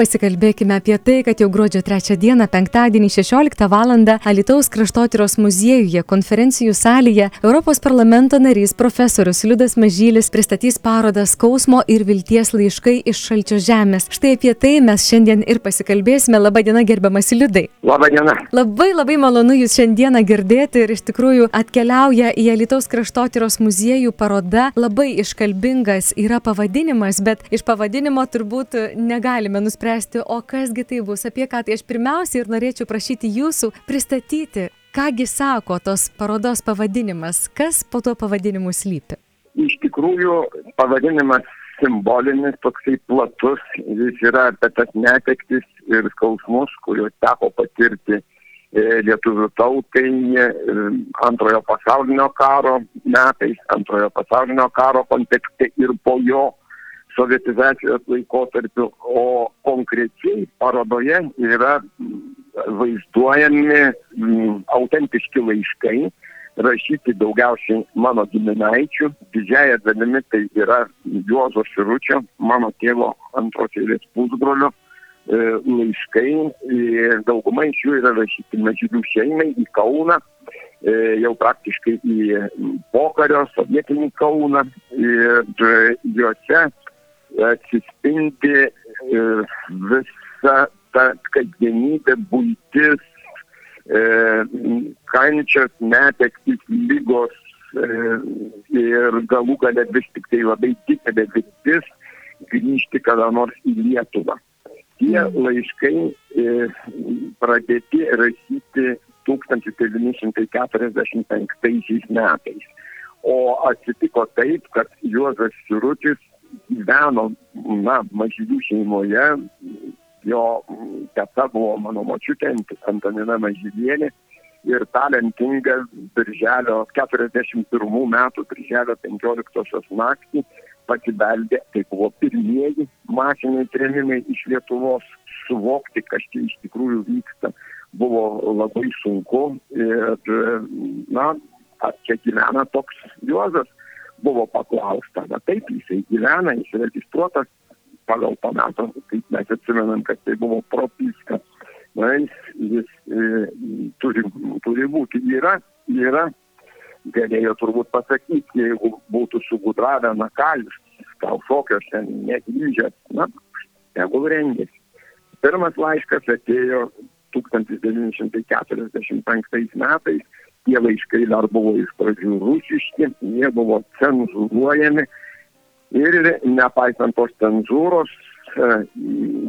Pasikalbėkime apie tai, kad jau gruodžio 3 dieną, penktadienį 16 val. Alitaus kraštotyros muziejuje konferencijų salėje Europos parlamento narys profesorius Liudas Mažylis pristatys parodą Skausmo ir vilties laiškai iš šalčio žemės. Štai apie tai mes šiandien ir pasikalbėsime. Labadiena, gerbiamas Liudai. Labadiena. Labai labai malonu Jūs šiandieną girdėti ir iš tikrųjų atkeliauja į Alitaus kraštotyros muziejų paroda. Labai iškalbingas yra pavadinimas, bet iš pavadinimo turbūt negalime nuspręsti spręsti, o kasgi tai bus, apie ką tai aš pirmiausia ir norėčiau prašyti jūsų pristatyti, kągi sako tos parodos pavadinimas, kas po tuo pavadinimu slypi. Iš tikrųjų, pavadinimas simbolinis, toksai platus, jis yra apie tas netektis ir skausmus, kuriuos teko patirti e, lietuvių tautai e, antrojo pasaulinio karo metais, antrojo pasaulinio karo kontekste ir po jo sovietizacijos laikotarpiu, o konkrečiai parodoje yra vaizduojami m, autentiški laiškai, rašyti daugiausiai mano giminaičių, didžiaja dalimi tai yra Juozo Širučio, mano tėvo antros eilės pusbrolio e, laiškai, e, dauguma iš jų yra rašyti mažylių šeimai į Kauną, e, jau praktiškai į pokario sovietinį Kauną. Ir juose atsispindi e, visa ta kasdienybė, būtis, e, kančios, netektis, lygos e, ir galų galę vis tik tai labai didelė viltis grįžti kada nors į Lietuvą. Tie laiškai pradėti rašyti 1945 metais. O atsitiko taip, kad Juozas Sirutis gyveno, na, mažylių šeimoje, jo teta buvo mano močiutė Antonina Mažylienė. Ir talentinga birželio 41 metų, birželio 15 naktį pasibeldė, tai buvo pirmieji masiniai trėmimai iš Lietuvos, suvokti, kas čia iš tikrųjų vyksta, buvo labai sunku. Ir, na, ar čia gyvena toks Juozas buvo paklausta, na taip, jisai gyvena, jis registruotas pagal meto, kaip mes atsimenam, kad tai buvo propiska. Na, jis, jis e, turi, turi būti, yra, yra, galėjo turbūt pasakyti, jeigu būtų sugudravę, na ką jūs, gal šokios ten negrįžęs, na, tegul rengėsi. Pirmas laiškas atėjo 1945 metais tie laiškai dar buvo iš pradžių rusiški, jie buvo cenzūruojami ir nepaisant tos cenzūros, e,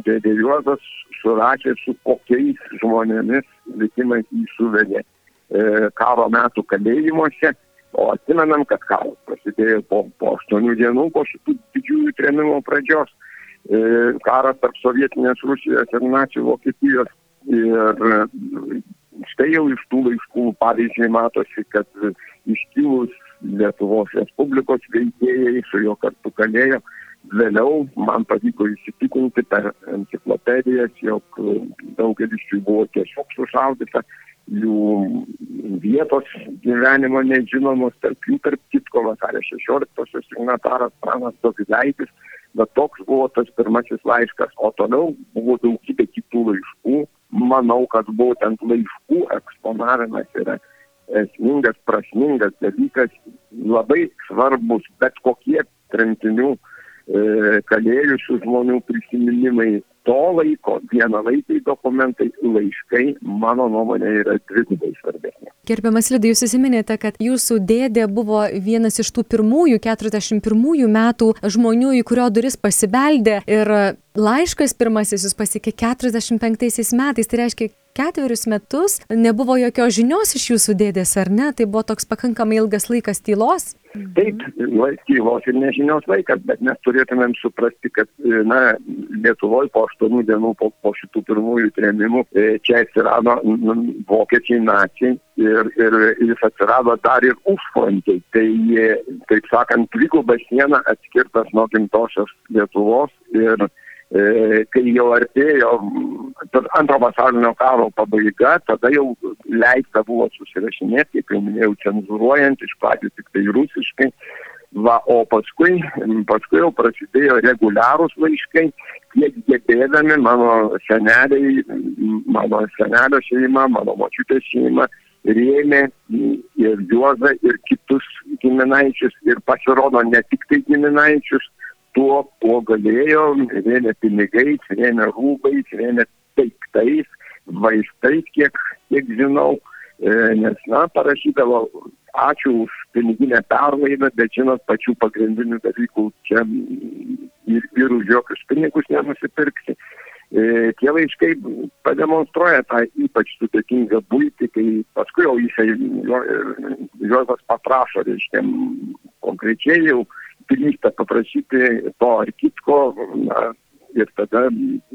dėdė Juozas surašė su kokiais žmonėmis likimais jį suvedė e, karo metų kalėjimuose, o atsimenam, kad karas prasidėjo po, po 8 dienų po šitų didžiųjų trėmimo pradžios, e, karas tarp sovietinės Rusijos ir nacijų Vokietijos ir štai jau iš tų laiškų pavyzdžiui matosi, kad iškilus Lietuvos Respublikos veikėjai su juo kartu kalėjo. Vėliau man pavyko įsitikinti per enciklopedijas, jog daugelis jų buvo tiesiog sušaudyta, jų vietos gyvenimo nežinomos, tarp jų tarp kitko vasario 16-osios signataras Pranas Dovydaitis, bet toks buvo tas pirmasis laiškas, o toliau buvo daugybė kitų laiškų, manau, kad būtent laiškų eksponavimas yra esmingas, prasmingas dalykas, labai svarbus bet kokie tremtinių e, kalėjusių žmonių prisiminimai to laiko, vienalaikiai dokumentai, laiškai, mano nuomonė, yra dvigubai svarbesnė. Gerbiamas Lidai, jūs įsiminėte, kad jūsų dėdė buvo vienas iš tų pirmųjų, 41 metų žmonių, į kurio duris pasibeldė ir laiškas pirmasis jūs pasiekė 45 metais, tai reiškia ketverius metus nebuvo jokios žinios iš jūsų dėdės, ar ne? Tai buvo toks pakankamai ilgas laikas tylos? Taip, tylos ir nežinios laikas, bet mes turėtumėm suprasti, kad, na, Lietuvoje po aštuonių dienų po, po šitų pirmųjų trėmimų e, čia atsirado vokiečiai nacijai ir, ir jis atsirado dar ir užfrontiai. Tai, taip sakant, dviguba siena atskirtas nuo gimtosios Lietuvos ir E, kai jau artėjo antro pasaulinio karo pabaiga, tada jau leista buvo susirašinėti, kaip jau minėjau, cenzuruojant, iš pradžių tik tai rusiškai. Va, o paskui, paskui jau prasidėjo reguliarūs laiškai, kiek gebėdami mano seneliai, mano senelio šeima, mano močiutės šeima rėmė ir Juozą, ir kitus giminaičius, ir pasirodo ne tik tai giminaičius, tuo, kuo galėjo, rėmė pinigais, rėmė rūbais, rėmė daiktais, vaistais, kiek, kiek žinau, e, nes, na, parašydavo ačiū už piniginę perlaidą, bet žinot, pačių pagrindinių dalykų čia ir, ir už jokius pinigus nenusipirksi. E, tie laiškai pademonstruoja tą ypač sudėtingą būtį, kai paskui jau jisai, jo, Juozas paprašo, reiškia, konkrečiai jau drįsta paprašyti to ar kitko, na, ir tada,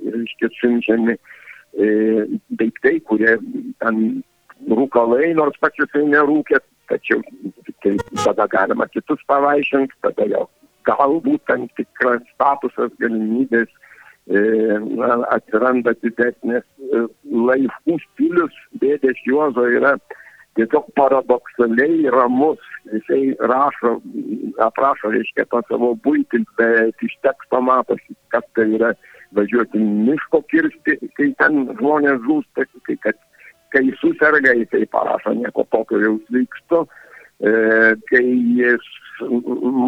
reiškia, siunčiami e, daiktai, kurie ten rūkalai, nors pats jisai nerūkė, tačiau tai tada galima kitus pavaišinti, tada jau galbūt tam tikras statusas, galimybės e, na, atsiranda didesnės e, laivų stilius, dėdės Juozo yra tiesiog paradoksaliai ramus. Jisai rašo, aprašo, reiškia, tą savo būtį, bet iš teksto matosi, kas tai yra važiuoti miško kirsti, kai ten žmonės žūsta, kai kad kai susirga, jisai parašo nieko tokio jau sveikstu, e, kai jis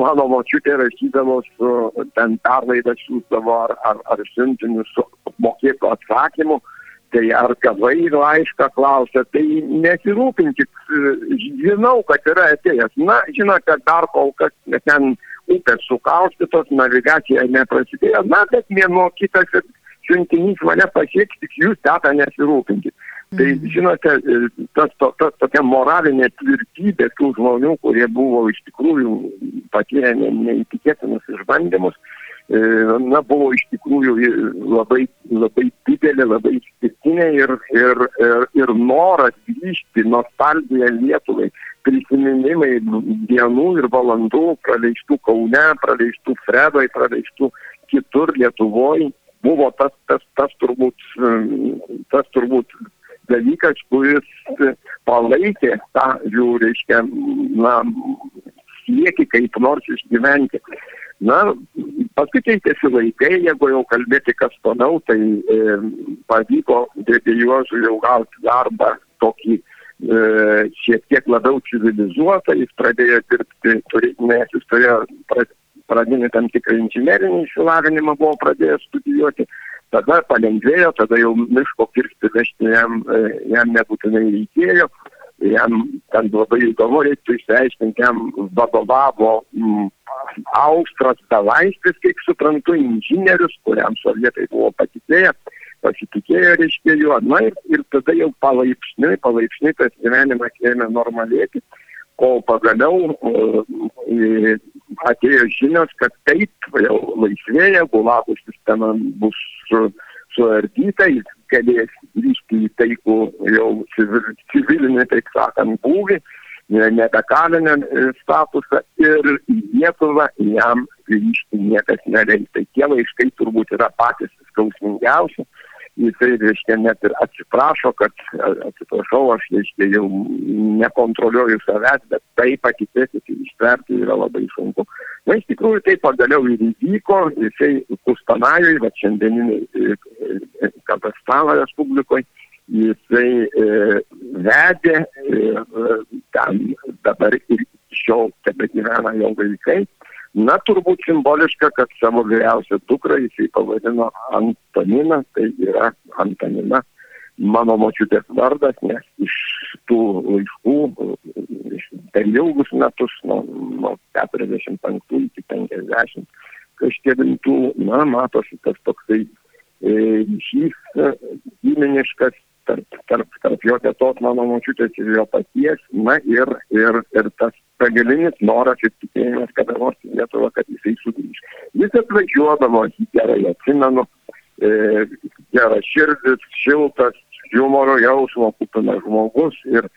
mano močiutė rašydavo su ten perlaidą siūsdavo ar, ar, ar siuntiniu su mokėtų atsakymu, tai ar gavai laišką klausia, tai nesirūpinkit, žinau, kad yra atėjęs. Na, žinote, dar kol kas ten upės sukaustytos, navigacija neprasidėjo, na, bet mėnuo kitas ir siuntinys mane pasieks, tik jūs teta nesirūpinkit. Tai mhm. žinote, tas, to, tas tokia moralinė tvirtybė tų žmonių, kurie buvo iš tikrųjų patyrę ne, neįtikėtinus išbandymus, e, na, buvo iš tikrųjų labai, labai didelė, labai išskirtinė ir, ir, ir, ir noras grįžti, nostalgija Lietuvai, prisiminimai dienų ir valandų praleistų Kaune, praleistų Fredoj, praleistų kitur Lietuvoje buvo tas, tas, tas turbūt, tas turbūt dalykas, kuris palaikė tą jų, reiškia, na, sieki kaip nors išgyventi. Na, paskui keitėsi laikai, jeigu jau kalbėti kas toliau, tai e, pavyko dėdė Juozui jau gauti darbą tokį e, šiek tiek labiau civilizuotą, jis pradėjo dirbti, turi, nes jis turėjo pradinį tam tikrą inžinerinį išsilavinimą, buvo pradėjęs studijuoti, tada palengvėjo, tada jau miško kirsti vežti jam, e, jam nebūtinai reikėjo, jam ten labai įdomu reiktų išsiaiškinti, jam vadovavo m, mm, Austras Belaistis, kiek suprantu, inžinierius, kuriam sovietai buvo patikėję, pasitikėjo, reiškia juo, na ir, ir tada jau palaipsniui, palaipsniui tas gyvenimas ėmė normalėti, kol pagaliau e, atėjo žinios, kad taip jau laisvėja, gulagų sistema bus su, suardyta, jis galės grįžti į taikų jau civil, civilinį, taip sakant, būvį, nebekalinę statusą ir į Lietuvą jam grįžti niekas neleis. Tai tie laiškai turbūt yra patys skausmingiausi jisai, reiškia, net ir atsiprašo, kad atsiprašau, aš, reiškia, jau nekontroliuoju savęs, bet tai patikėti ištverti yra labai sunku. Na, iš tikrųjų, tai pagaliau ir įvyko, jisai Kustanajui, bet šiandieniniai e, e, Kazakstano Respublikoje, jisai e, vedė, e, ten dabar ir šiol tebe gyvena jo vaikai. Na, turbūt simboliška, kad savo vyriausią dukrą jisai pavadino Antonina, tai yra Antonina mano močiutės vardas, nes iš tų laiškų per ilgus metus, nuo, nuo 45 iki 50 kažkėlintų, na, matosi tas toksai e, ryšys e, giminiškas tarp, tarp, tarp jo tėtos, mano močiutės ir jo paties, na ir, ir, ir tas begalinis noras ir tikėjimas, kada nors į Lietuvą, kad jisai sugrįž. Jis atvažiuodavo, jį gerai atsimenu, e, geras širdis, šiltas, humoro jausmo kupinas žmogus ir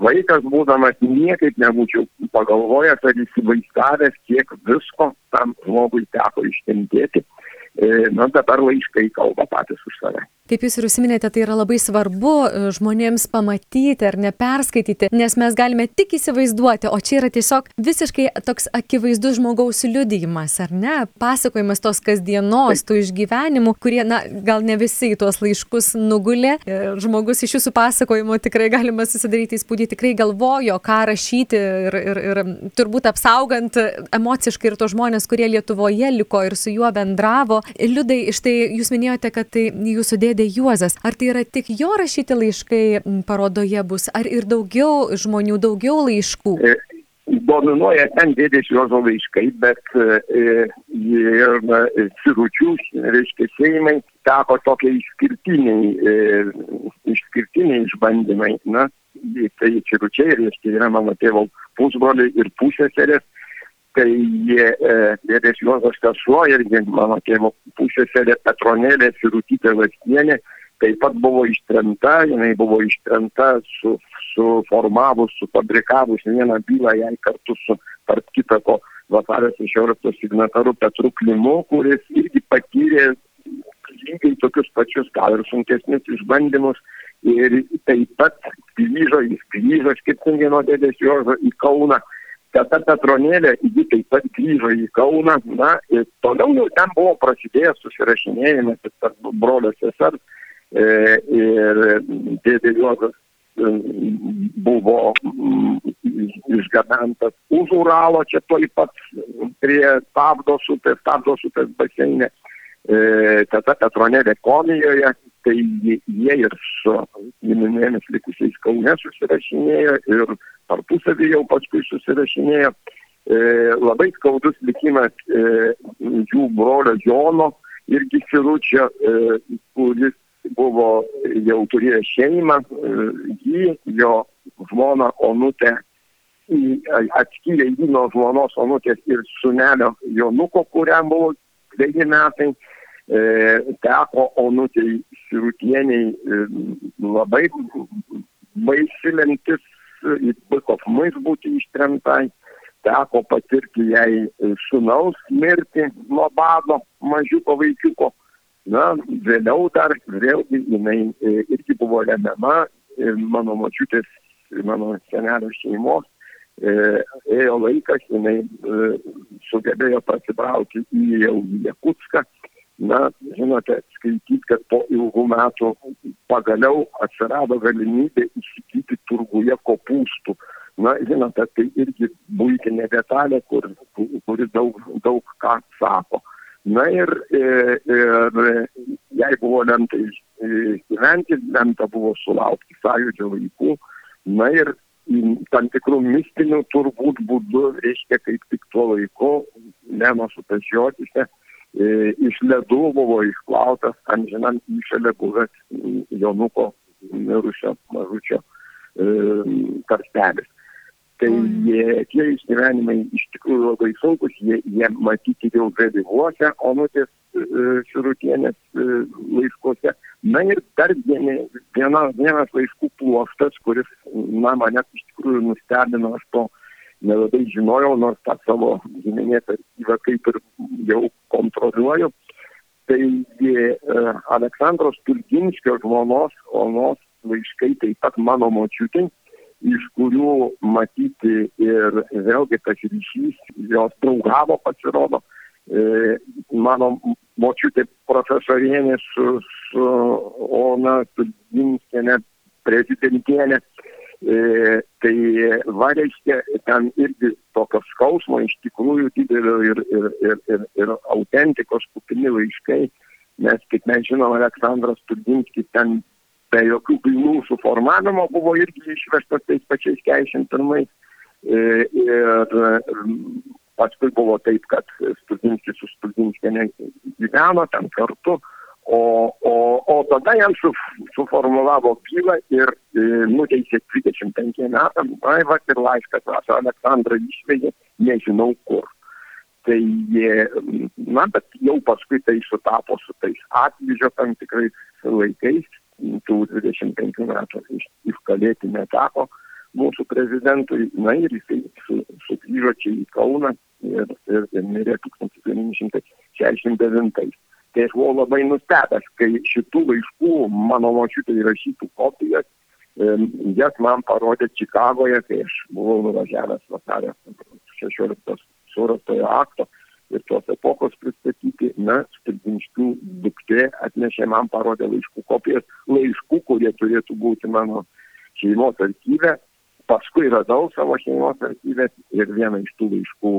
vaikas būdamas niekaip nebūčiau pagalvojęs ar įsivaizdavęs, kiek visko tam žmogui teko iškentėti. E, na dabar laiškai kalba patys už save. Kaip jūs ir užsiminėte, tai yra labai svarbu e, žmonėms pamatyti ar neperskaityti, nes mes galime tik įsivaizduoti, o čia yra tiesiog visiškai toks akivaizdus žmogaus liudijimas, ar ne? Pasakojimas tos kasdienos, tų išgyvenimų, kurie, na, gal ne visi į tuos laiškus nugulė. E, žmogus iš jūsų pasakojimo tikrai galima susidaryti įspūdį, tikrai galvojo, ką rašyti ir, ir, ir turbūt apsaugant emociškai ir tos žmonės, kurie Lietuvoje liko ir su juo bendravo. Liudai, štai jūs minėjote, kad tai jūsų dėdė dėdė Juozas. Ar tai yra tik jo rašyti laiškai parodoje bus, ar ir daugiau žmonių, daugiau laiškų? E, dominuoja ten dėdės Juozo laiškai, bet e, ir e, ciručių, reiškia, Seimai teko tokie išskirtiniai, e, išskirtiniai išbandymai. Na, tai ciručiai, reiškia, yra mano tėvo pusbroliai ir pusėserės kai dėdės Juozas sesuo irgi mano tėvo pusėserė Petronėlė Sirutytė Vaskienė taip pat buvo ištremta, jinai buvo ištremta su, suformavus, sufabrikavus vieną bylą jai kartu su, tarp kitako, vasario 16 signataru Petru Klimu, kuris irgi patyrė lygiai tokius pačius, gal ir sunkesnius išbandymus. Ir taip pat grįžo, jis grįžo skirtingai nuo dėdės Jožo į Kauną teta Petronėlė, ji taip pat grįžo į Kauną, na, ir toliau jau ten buvo prasidėjęs susirašinėjimas tarp brolio sesers e, ir dėdė Juozas e, buvo mm, išgabentas už Uralo, čia toj pat prie Tabdos upės, Tabdos upės baseinė, e, teta Petronėlė Komijoje, tai jie ir su giminėmis likusiais Kaune susirašinėjo ir tarpusavį jau paskui susirašinėjo. E, labai skaudus likimas e, jų brolio Jono irgi Siručio, e, kuris buvo jau turėjo šeimą, e, jį, jo žmona Onutė atskyrė jį nuo žmonos Onutės ir sunelio Jonuko, kuriam buvo dviejai metai. E, teko Onutei Sirutieniai e, labai baisi lemtis Bukovmus būti ištremtai, teko patirti jai sunaus mirti nuo bado mažiuko vaikiuko. Na, vėliau dar, vėlgi, jinai e, irgi buvo lemiama mano mačiutės, mano senelio šeimos. E, ėjo laikas, jinai e, sugebėjo pasitraukti į jau Jakutską na, žinote, skaityti, kad po ilgų metų pagaliau atsirado galimybė įsigyti turguje kopūstų. Na, žinote, tai irgi būtinė detalė, kur, kuri daug, daug ką sako. Na ir, ir, e, ir jai buvo lemta gyventi, lemta buvo sulaukti sąjūdžio vaikų. Na ir tam tikrų mistinių turbūt būdų, reiškia, kaip tik tuo laiku, Leno supežiotise, E, iš ledų buvo išplautas amžinam įšalė buvęs Jonuko mirusio mažučio e, karstelis. Tai jie, tie išgyvenimai iš tikrųjų labai sunkus, jie, jie matyti jau vėlyvuose Onutės e, Širutienės laiškuose. Na ir dar viena, viena, vienas laiškų pluoštas, kuris, na, mane iš tikrųjų nustebino, aš to nelabai žinojau, nors tą savo giminės archyvą kaip ir jau kontroliuoju. Tai e, Aleksandros Turginskio žmonos, onos laiškai taip pat mano močiutai, iš kurių matyti ir vėlgi tas ryšys, jos draugavo pasirodo. E, mano močiutė profesorienė su, su Ona Turginskienė prezidentienė E, tai va reiškia, ten irgi tokio skausmo iš tikrųjų didelio ir, ir, ir, ir, ir autentikos kupini laiškai, nes, kaip mes žinom, Aleksandras Tudinskis ten be jokių bylų suformavimo buvo irgi išvežtas tais pačiais 41. E, ir paskui buvo taip, kad Studinskis su Studinskė gyveno ten kartu O, o, o tada jam su, suformulavo bylą ir e, nuteisė 25 metam, na, va ir laiškas rašo, Aleksandrą išvežė, nežinau kur. Tai, na, bet jau paskui tai sutapo su tais atlydžio tam tikrais laikais, tų 25 metų iškalėti neteko mūsų prezidentui, na ir jisai su, sugrįžo čia į Kauną ir, ir, ir mirė 1969. Tai aš buvau labai nustebęs, kai šitų laiškų mano močiutė įrašytų kopijas, jas man parodė Čikagoje, kai aš buvau nuvažiavęs vasario 16 surastojo akto ir tos epochos pristatyti, na, Stulpinskių duktė atnešė man parodė laiškų kopijas, laiškų, kurie turėtų būti mano šeimos archyve. Paskui radau savo šeimos archyvę ir vieną iš tų laiškų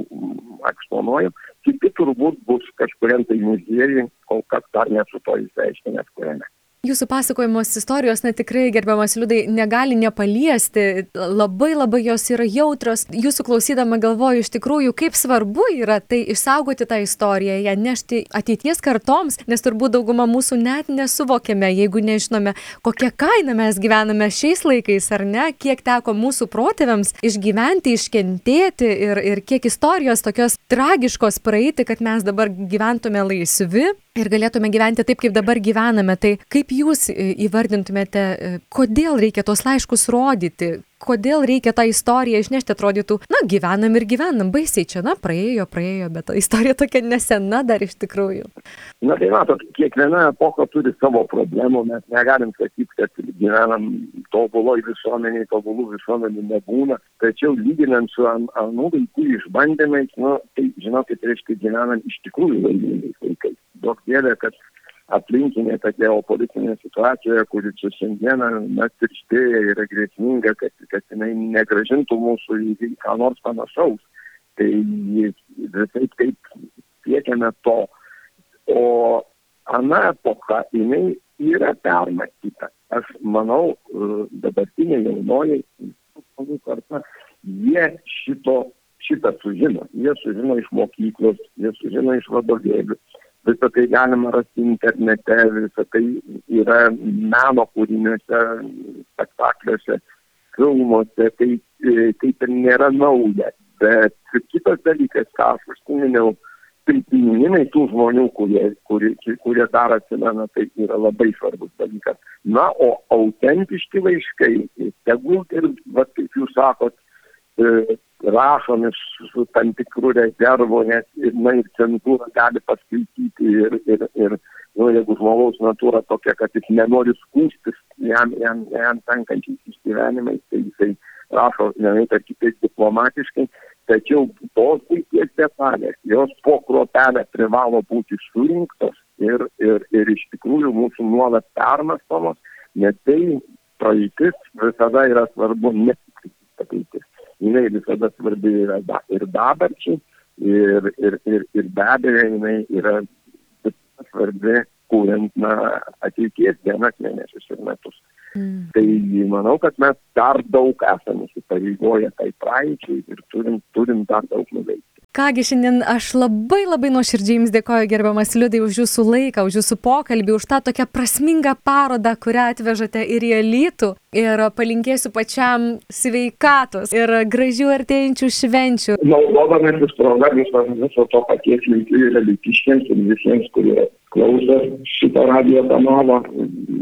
eksponuoju. Kiti turbūt bus kažkuriam tai muziejui, kol kas dar nesu to įsiaiškinęs kuriame jūsų pasakojamos istorijos na tikrai gerbiamas liudai negali nepaliesti. Labai labai jos yra jautrios. Jūsų klausydama galvoju iš tikrųjų kaip svarbu yra tai išsaugoti tą istoriją ją nešti ateities kartoms nes turbūt dauguma mūsų net nesuvokiame jeigu nežinome kokia kaina mes gyvename šiais laikais ar ne kiek teko mūsų protėviams išgyventi iškentėti ir ir kiek istorijos tokios tragiškos praeiti kad mes dabar gyventume laisvi ir galėtume gyventi taip kaip dabar gyvename. Tai kaip jūs įvardintumėte kodėl reikia tuos laiškus rodyti kodėl reikia tą istoriją išnešti atrodytų na gyvenam ir gyvenam baisiai čia na praėjo praėjo bet ta istorija tokia nesena dar iš tikrųjų. Na tai matot kiekviena epocha turi savo problemų mes negalim sakyt kad gyvenam tobuloj visuomenėj tobulų visuomenių nebūna tačiau lyginant su an anų laikų išbandymais nu tai žinokit reiškia gyvenam iš tikrųjų laimingais laikais. Duok dieve kad aplinkinė ta geopolitinė situacija, kuri čia šiandieną na, tirštėja, yra grėsminga, kad, kad jinai negražintų mūsų į ką nors panašaus. Tai visai taip siekiame to. O ana epocha, jinai yra permastyta. Aš manau, dabartinė jaunoji žmonių karta, jie šito, šitą sužino. Jie sužino iš mokyklos, jie sužino iš vadovėlių visą tai galima rasti internete, visą tai yra meno kūriniuose, spektakliuose, filmuose, tai kaip ir nėra nauja. Bet kitas dalykas, ką aš užsiminėjau, prisiminimai tų žmonių, kurie, kurie, kurie dar atsimena, tai yra labai svarbus dalykas. Na, o autentiški laiškai, tegul ir, va, kaip jūs sakot, rašomi su tam tikru rezervu, nes na, ir cenzūra gali paskaityti ir, ir, ir nu, jeigu žmogaus natūra tokia, kad jis nenori skūstis jam, jam, jam tenkančiais išgyvenimais, tai jisai rašo vienaip ar kitaip diplomatiškai, tačiau tos puikies detalės, jos po kruopelę privalo būti surinktos ir, ir, ir iš tikrųjų mūsų nuolat permastomos, nes tai praeitis visada yra svarbu ne tik ateitis jinai visada svarbi yra da, ir dabarčiai, ir, ir, ir, ir be abejo jinai yra svarbi, kuriant na, ateities dienas, mėnesius ir metus. Mm. Tai manau, kad mes dar daug esame įsipareigoję tai praeičiai ir turim, turim dar daug nuveikti ką gi šiandien aš labai labai nuoširdžiai jums dėkoju gerbiamas liudai už jūsų laiką už jūsų pokalbį už tą tokią prasmingą parodą kurią atvežate ir į alytų. Ir palinkėsiu pačiam sveikatos ir gražių artėjančių švenčių. Naudodamasis proga viso viso to paties linkiu ir alytiškiams ir visiems kurie klauso šito radijo kanalo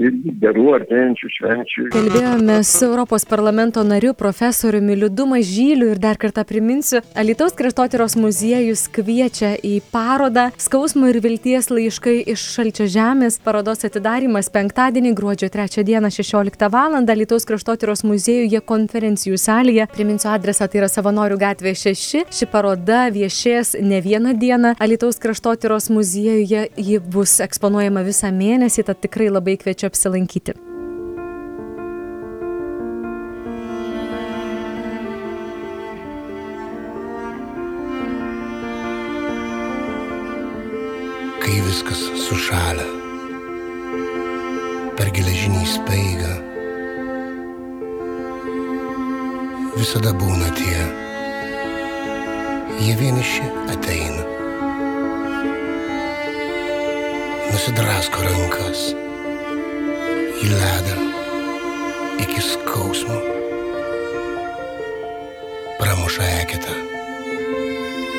ir gerų artėjančių švenčių. Kalbėjome su Europos parlamento nariu profesoriumi Liudu Mažyliu ir dar kartą priminsiu, Alitaus kraštotyros muziejus kviečia į parodą Skausmo ir vilties laiškai iš šalčio žemės. Parodos atidarimas penktadienį gruodžio 3 dieną 16 val. Alitaus kraštotyros muziejuje konferencijų salėje. Priminsiu adresą, tai yra Savanorių gatvė 6. Ši paroda viešės ne vieną dieną Alitaus kraštotyros muziejuje. Ji bus bus eksponuojama visą mėnesį, tad tikrai labai kviečiu apsilankyti. Kai viskas sušalia per geležinį speigą, visada būna tie, jie vieniši ateina nusidrasko rankas į ledą iki skausmo, pramuša eketą,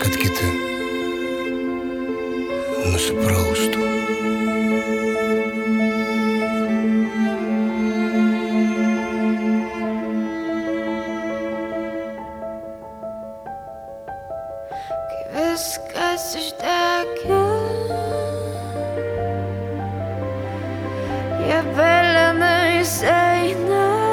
kad kiti nusipraustų. Я белений сей не